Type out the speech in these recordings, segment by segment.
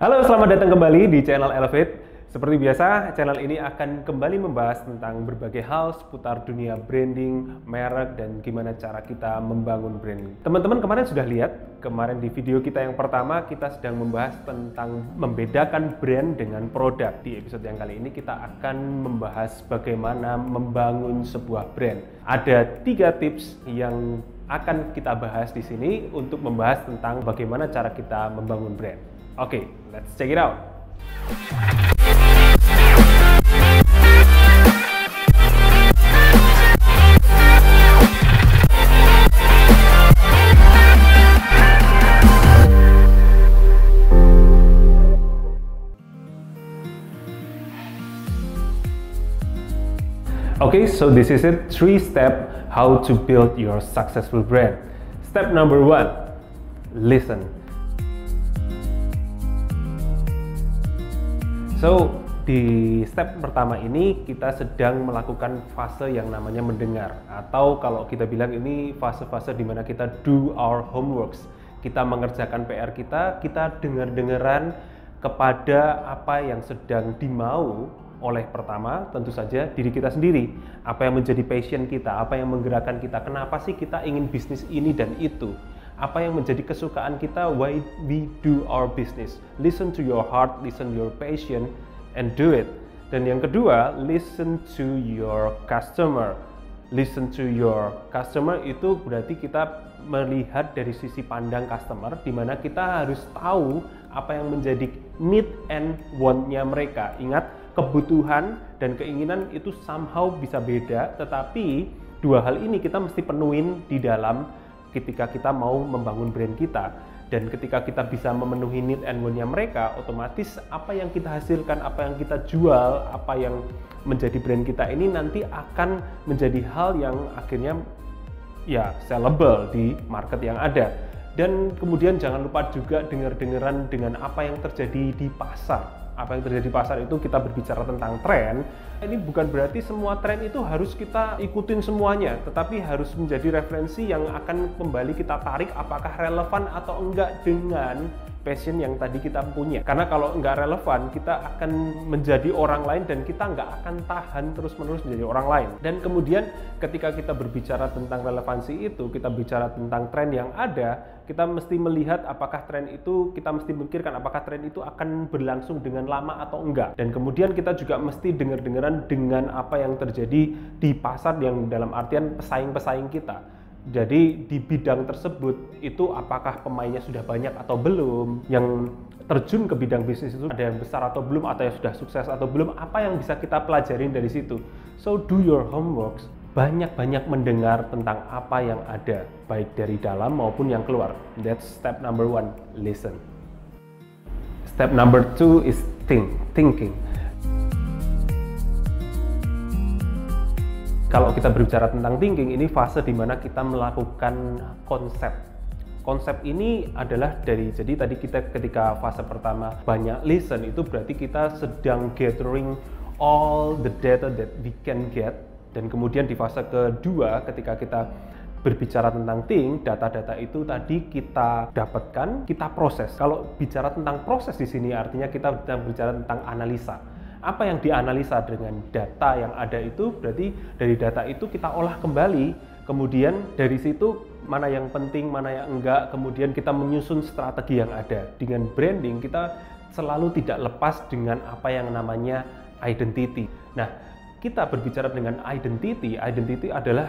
Halo, selamat datang kembali di channel Elevate. Seperti biasa, channel ini akan kembali membahas tentang berbagai hal seputar dunia branding, merek, dan gimana cara kita membangun brand. Teman-teman kemarin sudah lihat, kemarin di video kita yang pertama kita sedang membahas tentang membedakan brand dengan produk. Di episode yang kali ini kita akan membahas bagaimana membangun sebuah brand. Ada tiga tips yang akan kita bahas di sini untuk membahas tentang bagaimana cara kita membangun brand. Okay, let's check it out. Okay, so this is it. Three step how to build your successful brand. Step number one, listen. So, di step pertama ini kita sedang melakukan fase yang namanya mendengar atau kalau kita bilang ini fase-fase di mana kita do our homeworks. Kita mengerjakan PR kita, kita dengar-dengaran kepada apa yang sedang dimau oleh pertama tentu saja diri kita sendiri. Apa yang menjadi passion kita, apa yang menggerakkan kita, kenapa sih kita ingin bisnis ini dan itu apa yang menjadi kesukaan kita why we do our business. Listen to your heart listen your passion and do it. Dan yang kedua listen to your customer. Listen to your customer itu berarti kita melihat dari sisi pandang customer di mana kita harus tahu apa yang menjadi need and want-nya mereka. Ingat kebutuhan dan keinginan itu somehow bisa beda tetapi dua hal ini kita mesti penuhin di dalam ketika kita mau membangun brand kita dan ketika kita bisa memenuhi need and want-nya mereka otomatis apa yang kita hasilkan apa yang kita jual apa yang menjadi brand kita ini nanti akan menjadi hal yang akhirnya ya sellable di market yang ada. Dan kemudian jangan lupa juga dengar-dengaran dengan apa yang terjadi di pasar apa yang terjadi di pasar itu kita berbicara tentang tren, ini bukan berarti semua tren itu harus kita ikutin semuanya, tetapi harus menjadi referensi yang akan kembali kita tarik apakah relevan atau enggak dengan passion yang tadi kita punya. Karena kalau nggak relevan, kita akan menjadi orang lain dan kita nggak akan tahan terus-menerus menjadi orang lain. Dan kemudian ketika kita berbicara tentang relevansi itu, kita bicara tentang tren yang ada, kita mesti melihat apakah tren itu, kita mesti memikirkan apakah tren itu akan berlangsung dengan lama atau enggak. Dan kemudian kita juga mesti dengar-dengaran dengan apa yang terjadi di pasar yang dalam artian pesaing-pesaing kita jadi di bidang tersebut itu apakah pemainnya sudah banyak atau belum? Yang terjun ke bidang bisnis itu ada yang besar atau belum atau yang sudah sukses atau belum? Apa yang bisa kita pelajarin dari situ? So do your homework. Banyak-banyak mendengar tentang apa yang ada baik dari dalam maupun yang keluar. That's step number one, listen. Step number two is think, thinking Kalau kita berbicara tentang thinking, ini fase di mana kita melakukan konsep. Konsep ini adalah dari jadi tadi kita ketika fase pertama banyak listen itu berarti kita sedang gathering all the data that we can get dan kemudian di fase kedua ketika kita berbicara tentang think, data-data itu tadi kita dapatkan, kita proses. Kalau bicara tentang proses di sini artinya kita bicara tentang analisa apa yang dianalisa dengan data yang ada itu berarti dari data itu kita olah kembali. Kemudian dari situ mana yang penting mana yang enggak kemudian kita menyusun strategi yang ada. Dengan branding kita selalu tidak lepas dengan apa yang namanya identity. Nah kita berbicara dengan identity identity adalah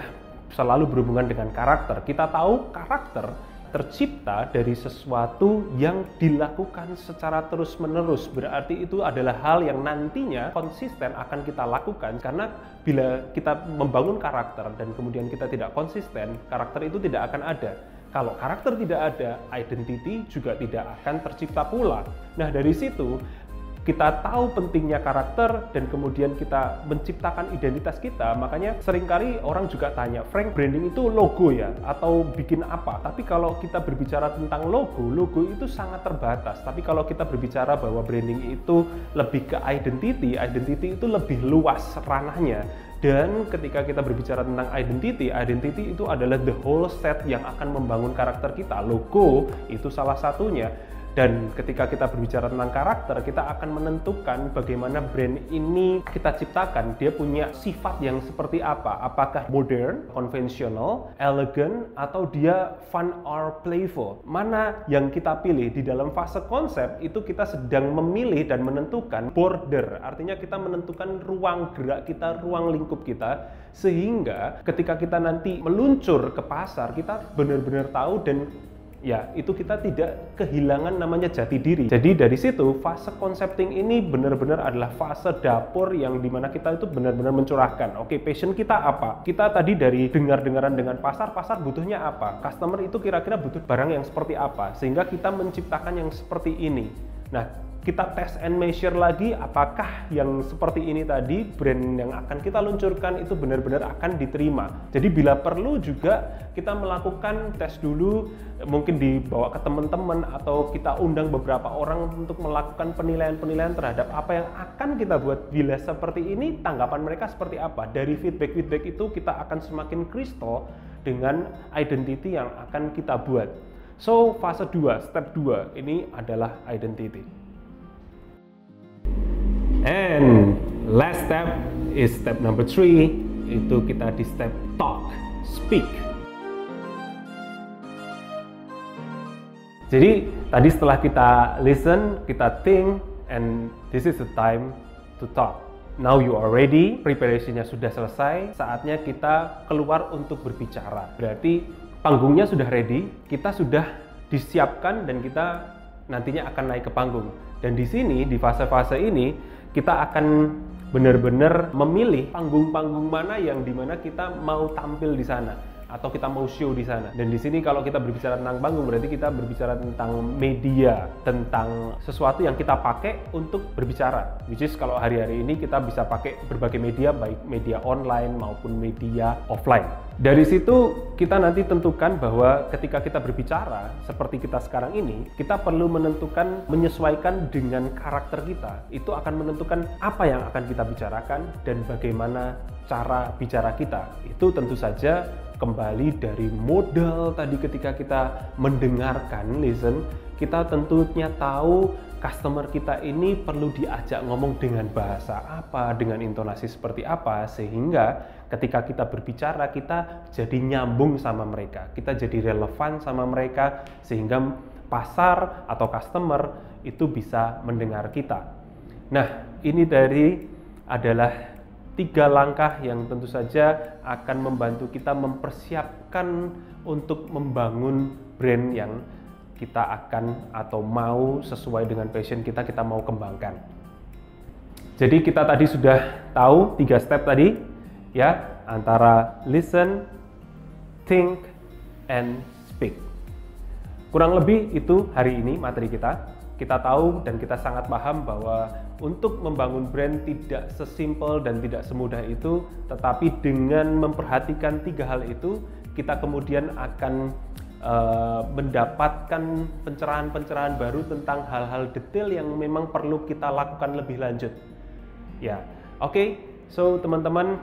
selalu berhubungan dengan karakter. Kita tahu karakter tercipta dari sesuatu yang dilakukan secara terus-menerus. Berarti itu adalah hal yang nantinya konsisten akan kita lakukan karena bila kita membangun karakter dan kemudian kita tidak konsisten, karakter itu tidak akan ada. Kalau karakter tidak ada, identity juga tidak akan tercipta pula. Nah, dari situ kita tahu pentingnya karakter dan kemudian kita menciptakan identitas kita, makanya sering kali orang juga tanya, Frank branding itu logo ya atau bikin apa? Tapi kalau kita berbicara tentang logo, logo itu sangat terbatas. Tapi kalau kita berbicara bahwa branding itu lebih ke identity, identity itu lebih luas ranahnya. Dan ketika kita berbicara tentang identity, identity itu adalah the whole set yang akan membangun karakter kita. Logo itu salah satunya Dan ketika kita berbicara tentang karakter, kita akan menentukan bagaimana brand ini kita ciptakan. Dia punya sifat yang seperti apa? Apakah modern, konvensional, elegan, atau dia fun or playful? Mana yang kita pilih di dalam fase konsep itu kita sedang memilih dan menentukan border. Artinya kita menentukan ruang gerak kita, ruang lingkup kita sehingga ketika kita nanti meluncur ke pasar kita benar-benar tahu dan ya itu kita tidak kehilangan namanya jati diri. Jadi dari situ fase concepting ini benar-benar adalah fase dapur yang di mana kita itu benar-benar mencurahkan. Oke, passion kita apa? Kita tadi dari dengar-dengaran dengan pasar, pasar butuhnya apa? Customer itu kira-kira butuh barang yang seperti apa? Sehingga kita menciptakan yang seperti ini. Nah, kita test and measure lagi apakah yang seperti ini tadi brand yang akan kita luncurkan itu benar-benar akan diterima. Jadi bila perlu juga kita melakukan tes dulu mungkin dibawa ke teman-teman atau kita undang beberapa orang untuk melakukan penilaian-penilaian terhadap apa yang akan kita buat bila seperti ini tanggapan mereka seperti apa. Dari feedback-feedback itu kita akan semakin kristal dengan identity yang akan kita buat. So, fase 2, step 2 ini adalah identity. And last step is step number three, itu kita di step talk, speak. Jadi tadi setelah kita listen, kita think, and this is the time to talk. Now you are ready, preparationnya sudah selesai, saatnya kita keluar untuk berbicara. Berarti panggungnya sudah ready, kita sudah disiapkan dan kita nantinya akan naik ke panggung. Dan di sini, di fase-fase ini, kita akan benar-benar memilih panggung-panggung mana yang di mana kita mau tampil di sana atau kita mau show di sana. Dan di sini kalau kita berbicara tentang panggung berarti kita berbicara tentang media, tentang sesuatu yang kita pakai untuk berbicara. Which is kalau hari-hari ini kita bisa pakai berbagai media baik media online maupun media offline. Dari situ kita nanti tentukan bahwa ketika kita berbicara seperti kita sekarang ini, kita perlu menentukan menyesuaikan dengan karakter kita. Itu akan menentukan apa yang akan kita bicarakan dan bagaimana cara bicara kita. Itu tentu saja kembali dari modal tadi ketika kita mendengarkan listen kita tentunya tahu customer kita ini perlu diajak ngomong dengan bahasa apa dengan intonasi seperti apa sehingga ketika kita berbicara kita jadi nyambung sama mereka kita jadi relevan sama mereka sehingga pasar atau customer itu bisa mendengar kita. Nah ini dari adalah tiga langkah yang tentu saja akan membantu kita mempersiapkan untuk membangun brand yang kita akan atau mau sesuai dengan passion kita kita mau kembangkan. Jadi kita tadi sudah tahu tiga step tadi ya antara listen, think, and speak. Kurang lebih itu hari ini materi kita kita tahu dan kita sangat paham bahwa untuk membangun brand tidak sesimpel dan tidak semudah itu, tetapi dengan memperhatikan tiga hal itu, kita kemudian akan uh, mendapatkan pencerahan-pencerahan baru tentang hal-hal detail yang memang perlu kita lakukan lebih lanjut. Ya, oke. Okay. So teman-teman,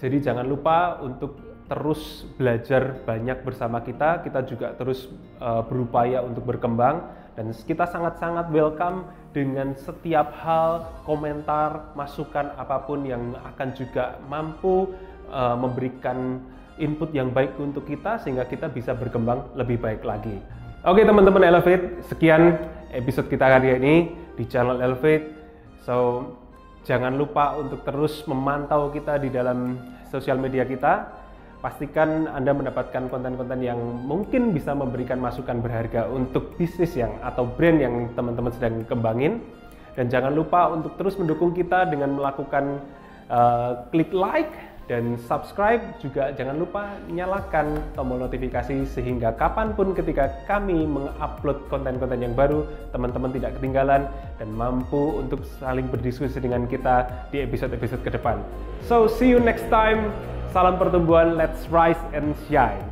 jadi jangan lupa untuk terus belajar banyak bersama kita. Kita juga terus uh, berupaya untuk berkembang dan kita sangat-sangat welcome dengan setiap hal, komentar, masukan apa pun yang akan juga mampu uh, memberikan input yang baik untuk kita sehingga kita bisa berkembang lebih baik lagi. Oke teman-teman Elevate, sekian episode kita hari ini di channel Elevate. So jangan lupa untuk terus memantau kita di dalam sosial media kita pastikan Anda mendapatkan konten-konten yang mungkin bisa memberikan masukan berharga untuk bisnis yang atau brand yang teman-teman sedang kembangin. Dan jangan lupa untuk terus mendukung kita dengan melakukan uh, klik like dan subscribe juga jangan lupa nyalakan tombol notifikasi sehingga kapan pun ketika kami mengupload konten-konten yang baru teman-teman tidak ketinggalan dan mampu untuk saling berdiskusi dengan kita di episode-episode ke depan. So see you next time. Salam pertumbuhan, let's rise and shine.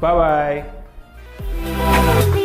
Bye bye.